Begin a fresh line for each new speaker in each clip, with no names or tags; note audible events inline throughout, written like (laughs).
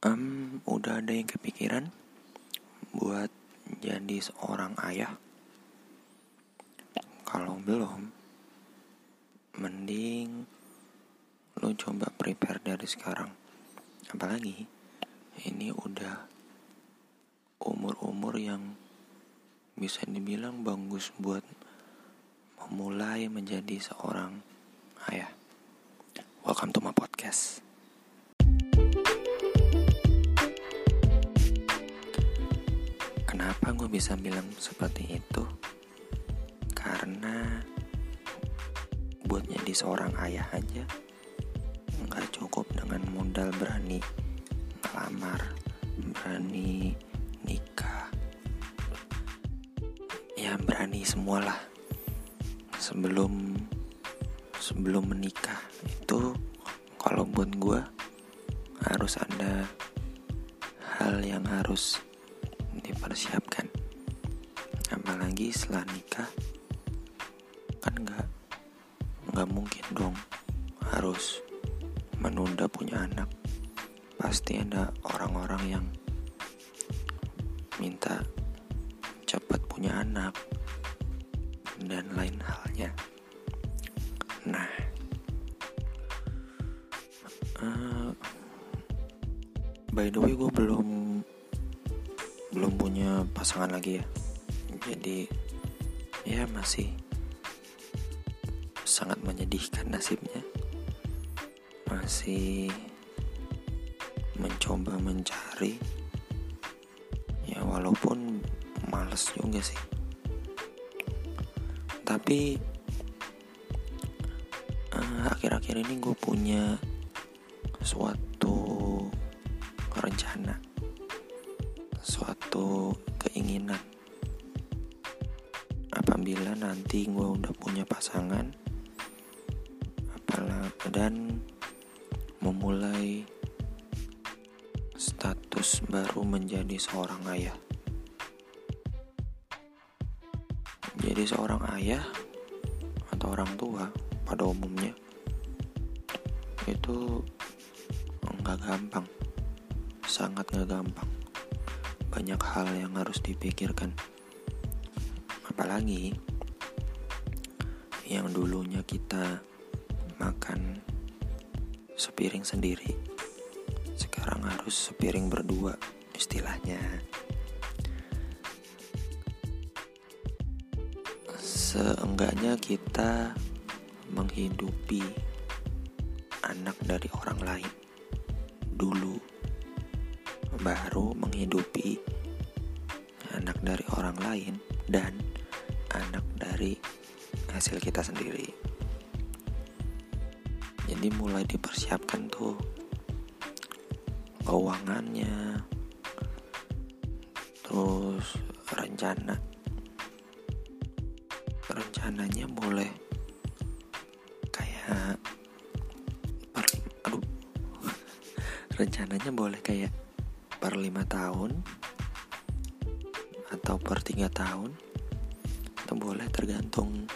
Um, udah ada yang kepikiran buat jadi seorang ayah? Kalau belum, mending lo coba prepare dari sekarang. Apalagi ini udah umur-umur yang bisa dibilang bagus buat memulai menjadi seorang ayah. Welcome to my podcast. Kenapa gue bisa bilang seperti itu? Karena buat jadi seorang ayah aja nggak cukup dengan modal berani ngelamar, berani nikah, ya berani semualah sebelum sebelum menikah itu kalau buat gue harus ada hal yang harus dipersiapkan apalagi setelah nikah kan nggak nggak mungkin dong harus menunda punya anak. Pasti ada orang-orang yang minta cepat punya anak dan lain halnya. Nah uh, by the way gue belum belum punya pasangan lagi ya. Jadi ya masih sangat menyedihkan nasibnya. Masih mencoba mencari. Ya walaupun males juga sih. Tapi eh, akhir-akhir uh, ini gue punya suatu rencana suatu keinginan. Apabila nanti gue udah punya pasangan apalah dan memulai status baru menjadi seorang ayah. Jadi seorang ayah atau orang tua pada umumnya itu nggak gampang sangat nggak gampang banyak hal yang harus dipikirkan. Apalagi yang dulunya kita makan sepiring sendiri sekarang harus sepiring berdua istilahnya. Seenggaknya kita menghidupi anak dari orang lain. Dulu baru menghidupi anak dari orang lain dan anak dari hasil kita sendiri. Jadi mulai dipersiapkan tuh keuangannya, terus rencana rencananya boleh kayak aduh (laughs) rencananya boleh kayak per lima tahun atau per tiga tahun itu boleh tergantung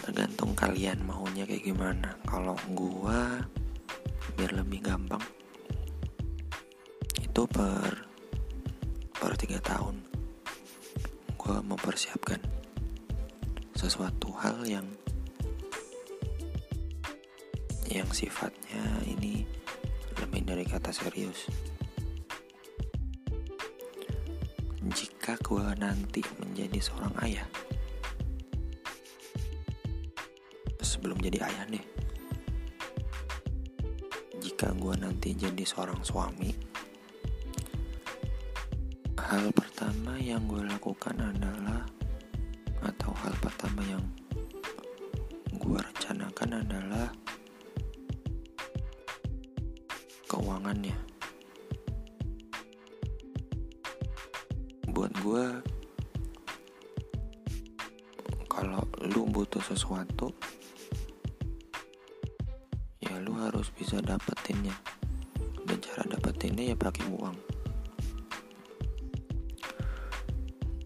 tergantung kalian maunya kayak gimana. Kalau gua biar lebih gampang itu per per tiga tahun gua mempersiapkan sesuatu hal yang yang sifatnya ini lebih dari kata serius jika gue nanti menjadi seorang ayah. Sebelum jadi ayah nih. Jika gue nanti jadi seorang suami. Hal pertama yang gue lakukan adalah atau hal pertama yang gue rencanakan adalah keuangannya gue kalau lu butuh sesuatu ya lu harus bisa dapetinnya. Dan cara dapetinnya ya pakai uang.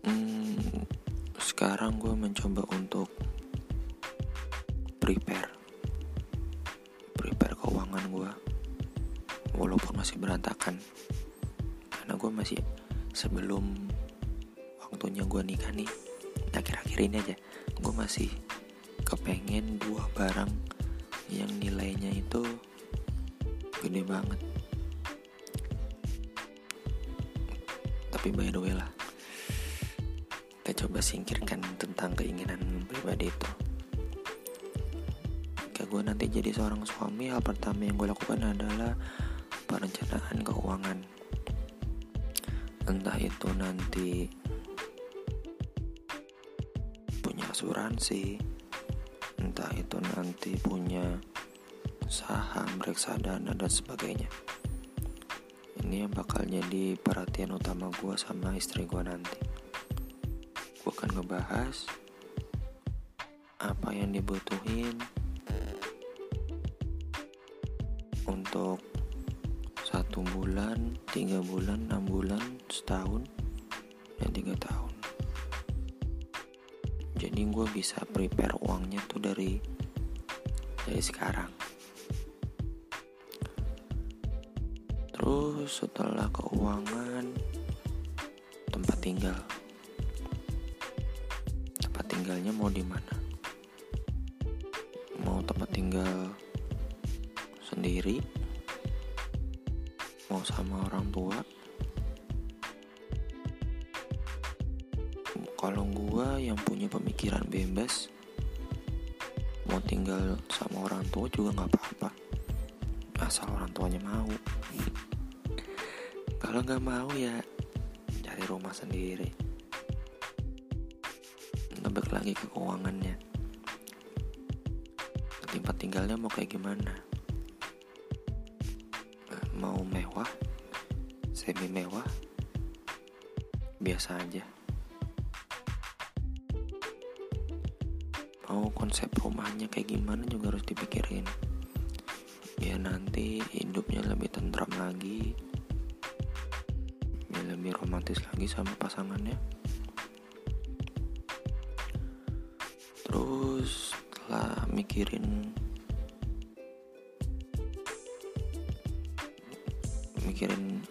Hmm, sekarang gue mencoba untuk prepare. Prepare keuangan gue walaupun masih berantakan. Karena gue masih sebelum waktunya gue nikah nih. Akhir-akhir ini aja. Gue masih kepengen dua barang yang nilainya itu gede banget. Tapi by the way lah kita coba singkirkan tentang keinginan pribadi itu. Jika gue nanti jadi seorang suami hal pertama yang gue lakukan adalah perencanaan keuangan. Entah itu nanti asuransi. Entah itu nanti punya saham reksadana dan sebagainya. Ini yang bakal jadi perhatian utama gue sama istri gue nanti. Gue akan ngebahas apa yang dibutuhin untuk satu bulan, tiga bulan, enam bulan, setahun, dan tiga tahun. Jadi gue bisa prepare uangnya tuh dari dari sekarang. Terus setelah keuangan tempat tinggal. Tempat tinggalnya mau di mana? Mau tempat tinggal sendiri? Mau sama orang tua? Kalau gua yang punya pemikiran bebas, mau tinggal sama orang tua juga nggak apa-apa, asal orang tuanya mau. Kalau nggak mau ya cari rumah sendiri. Ngebek lagi ke keuangannya. Tempat tinggalnya mau kayak gimana? Mau mewah, semi mewah, biasa aja. Mau konsep rumahnya kayak gimana juga harus dipikirin. Biar nanti hidupnya lebih tentram lagi, biar lebih romantis lagi sama pasangannya. Terus setelah mikirin mikirin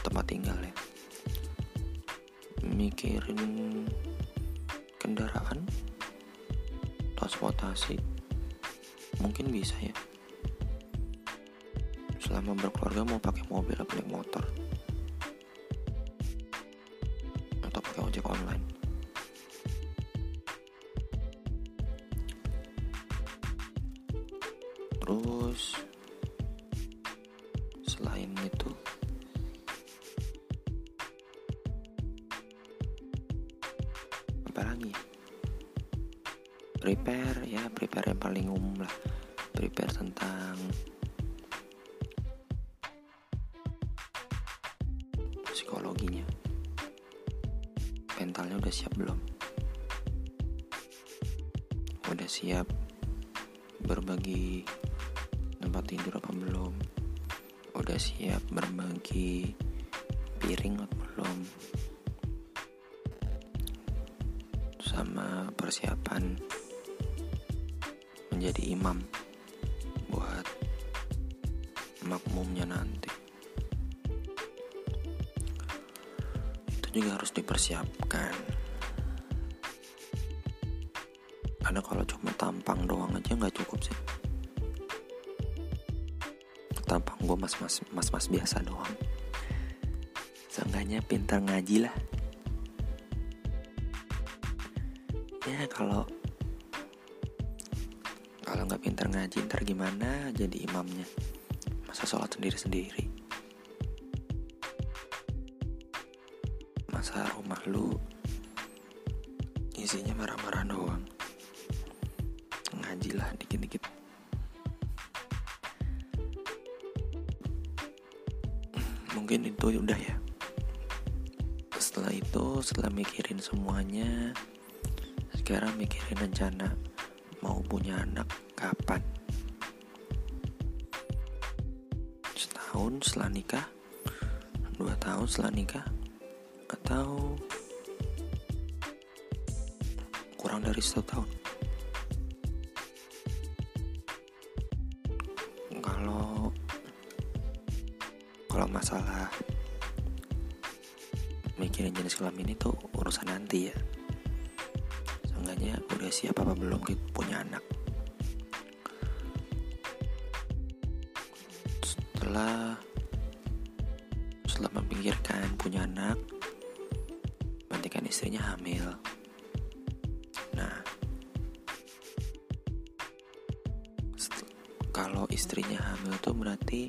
tempat tinggal ya mikirin kendaraan transportasi. Mungkin bisa ya. Selama berkeluarga mau pakai mobil atau naik motor. Atau pakai ojek online psikologinya. Mentalnya udah siap belum? Udah siap berbagi tempat tidur apa belum? Udah siap berbagi piring atau belum? Sama persiapan menjadi imam buat makmumnya nanti juga harus dipersiapkan. Karena kalau cuma tampang doang aja nggak cukup sih. Tampang gue mas mas mas mas biasa doang. Seenggaknya pintar ngaji lah. Ya kalau kalau nggak pintar ngaji ntar gimana jadi imamnya? Masa sholat sendiri sendiri lu. Isinya marah-marah doang. Ngaji lah dikit-dikit. Mungkin itu udah ya. Setelah itu setelah mikirin semuanya sekarang mikirin rencana mau punya anak kapan? Setahun setelah nikah? Dua tahun setelah nikah? Atau kurang dari satu tahun. Kalau kalau masalah mikirin jenis kelamin itu urusan nanti ya. Seenggaknya udah siap apa belum kita punya anak. Setelah setelah memikirkan punya anak berarti kan istrinya hamil tuh berarti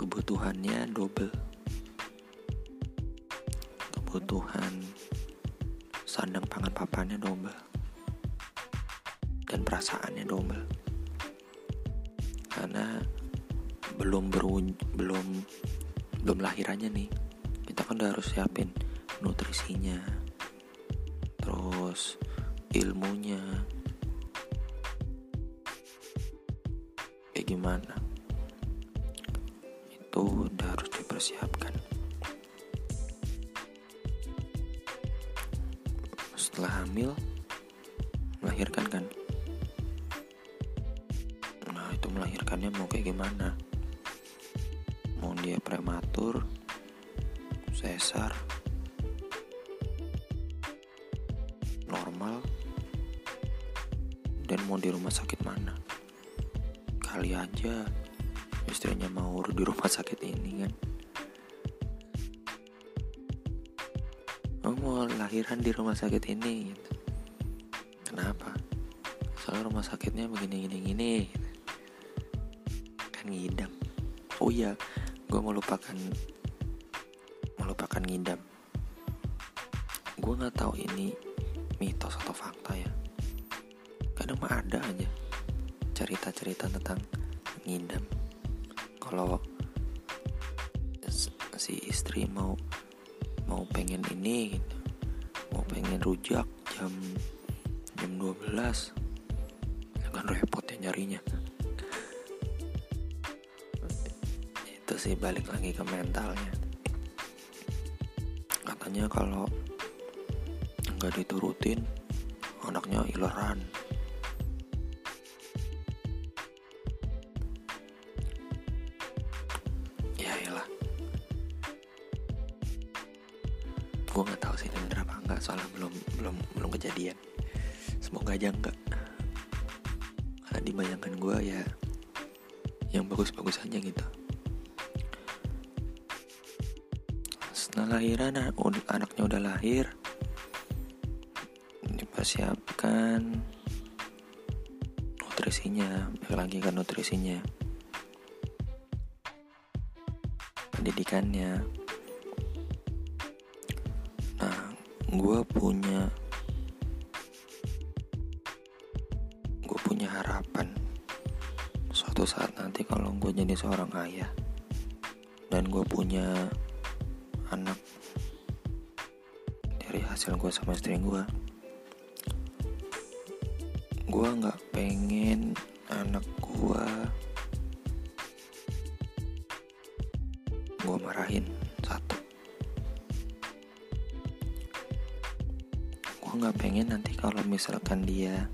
kebutuhannya double. Kebutuhan sandang pangan papannya double. Dan perasaannya double. Karena belum berun belum belum lahirannya nih. Kita kan udah harus siapin nutrisinya terus ilmunya. Kayak gimana itu udah harus dipersiapkan. Setelah hamil melahirkan kan istrinya mau di rumah sakit ini kan? Oh mau lahiran di rumah sakit ini gitu. kenapa? Soalnya rumah sakitnya begini gini gini gitu. kan ngidam. Oh iya gue melupakan melupakan ngidam. Gue nggak tahu ini mitos atau fakta ya. Kadang mah ada aja cerita-cerita tentang ngidam kalau si istri mau mau pengen ini gitu. Mau pengen rujak jam jam 12 ya kan repot ya nyarinya. Itu sih balik lagi ke mentalnya. Katanya kalau nggak diturutin anaknya ileran setelah lahiran anaknya udah lahir. Dipersiapkan nutrisinya lagi kan nutrisinya. Pendidikannya. Nah gue punya gue punya harapan. Suatu saat nanti kalau gue jadi seorang ayah dan gue punya anak. Dari hasil gue sama istri gue gue nggak pengen anak gue gue marahin satu. Gue nggak pengen nanti kalau misalkan dia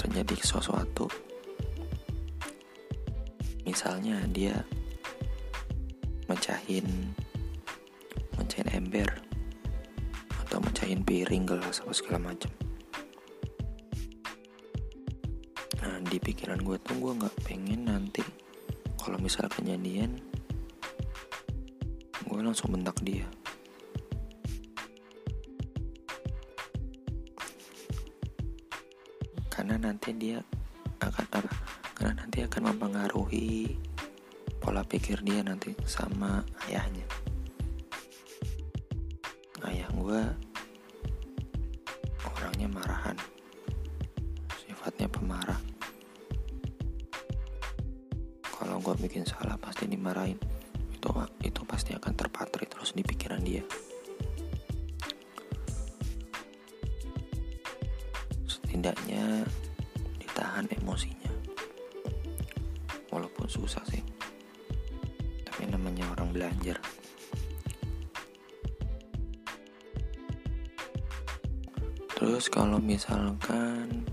terjadi sesuatu. Misalnya dia mecahin ember atau mecahin piring gelas apa segala macam nah di pikiran gue tuh gue nggak pengen nanti kalau misal kejadian gue langsung bentak dia. Karena nanti dia akan apa? Karena nanti akan mempengaruhi pola pikir dia nanti sama ayahnya. ayah gue orangnya marahan. Sifatnya pemarah. Kalau gue bikin salah pasti dimarahin. Itu itu pasti akan terpatri terus di pikiran dia. Setidaknya ditahan emosinya. Walaupun susah sih. Tapi namanya orang belajar terus kalau misalkan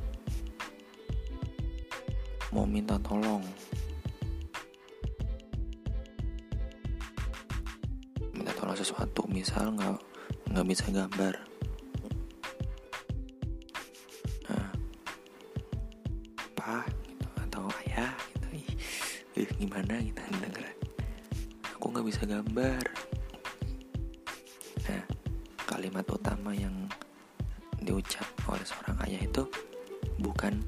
mau minta tolong kalau sesuatu misal nggak nggak bisa gambar. Nah apa gitu atau ayah gitu ih gimana gitu (laughs) denger. Aku nggak bisa gambar. Nah kalimat utama yang diucap oleh seorang ayah itu bukan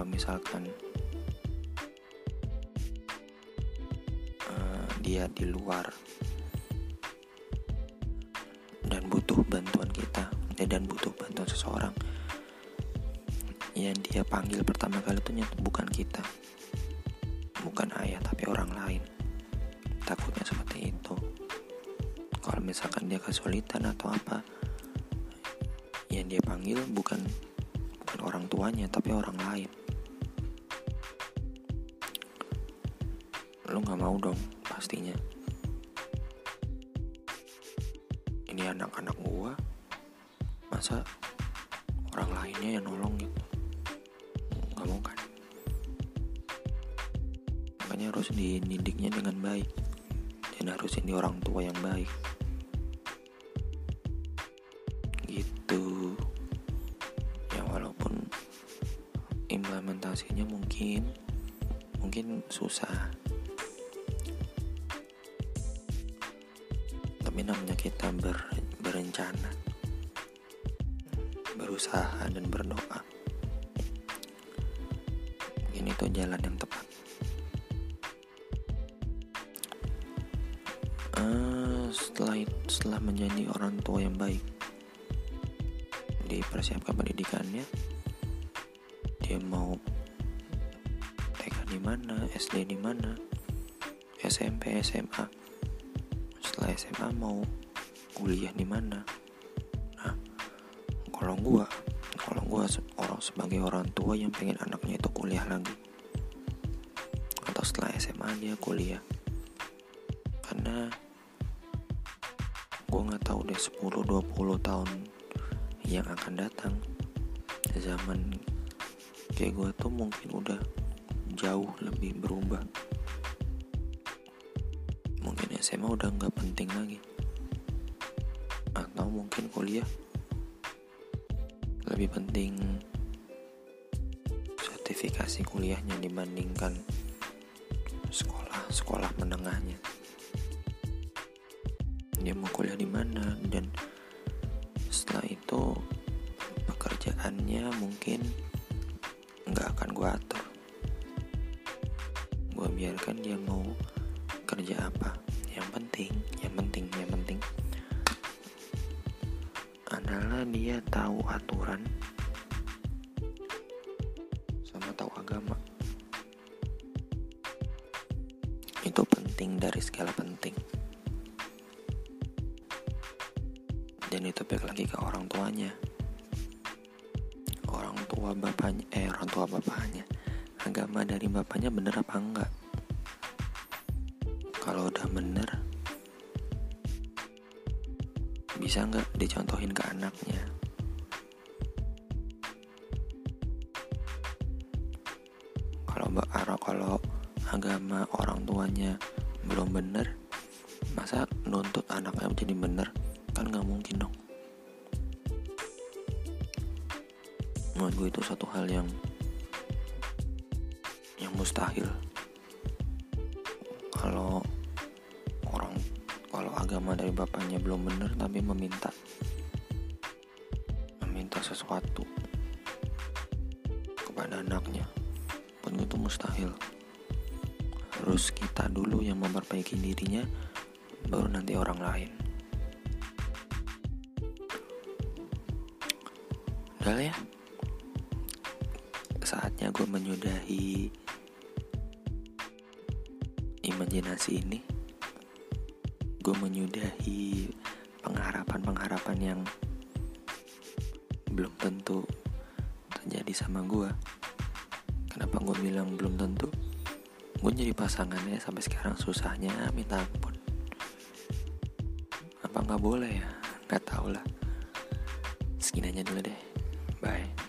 kalau misalkan uh, dia di luar dan butuh bantuan kita eh, dan butuh bantuan seseorang yang dia panggil pertama kali itu bukan kita. Bukan ayah tapi orang lain. Takutnya seperti itu. Kalau misalkan dia kesulitan atau apa yang dia panggil bukan bukan orang tuanya tapi orang lain nggak mau dong pastinya. Ini anak-anak gua masa orang lainnya yang nolong gitu? Nggak mau kan? Makanya harus dididiknya dengan baik dan harus ini orang tua yang baik. Gitu. Ya walaupun implementasinya mungkin mungkin susah uh, setelah setelah menjadi orang tua yang baik dipersiapkan pendidikannya dia mau TK di mana SD di mana SMP SMA setelah SMA mau kuliah di mana. Nah kalau gua kalau gua orang sebagai orang tua yang pengen anaknya itu kuliah lagi atau setelah SMA dia kuliah. Karena tahu deh 10-20 tahun yang akan datang. Zaman kayak gue tuh mungkin udah jauh lebih berubah. Mungkin SMA udah nggak penting lagi. Atau mungkin kuliah lebih penting sertifikasi kuliahnya dibandingkan sekolah sekolah menengahnya dia mau kuliah di mana. Dan setelah itu pekerjaannya mungkin nggak akan gue atur. Gue biarkan dia mau kerja apa. Yang penting yang penting yang penting. Adalah dia tahu aturan tuanya orang tua bapaknya eh orang tua bapaknya. Agama dari bapaknya bener apa enggak? Kalau udah bener bisa nggak dicontohin ke anaknya? Kalau kalau agama orang tuanya belum bener masa nuntut anaknya menjadi bener? Kan nggak mungkin dong menurut gue itu satu hal yang yang mustahil. Kalau orang kalau agama dari bapaknya belum benar tapi meminta meminta sesuatu kepada anaknya pun itu mustahil. Harus kita dulu yang memperbaiki dirinya baru nanti orang lain. Udah ya gue menyudahi imajinasi ini. Gue menyudahi pengharapan-pengharapan yang belum tentu terjadi sama gue kenapa gue bilang belum tentu? Gue jadi pasangannya sampai sekarang susahnya minta ampun. Apa nggak boleh ya? Nggak tau lah. Segini dulu deh. Bye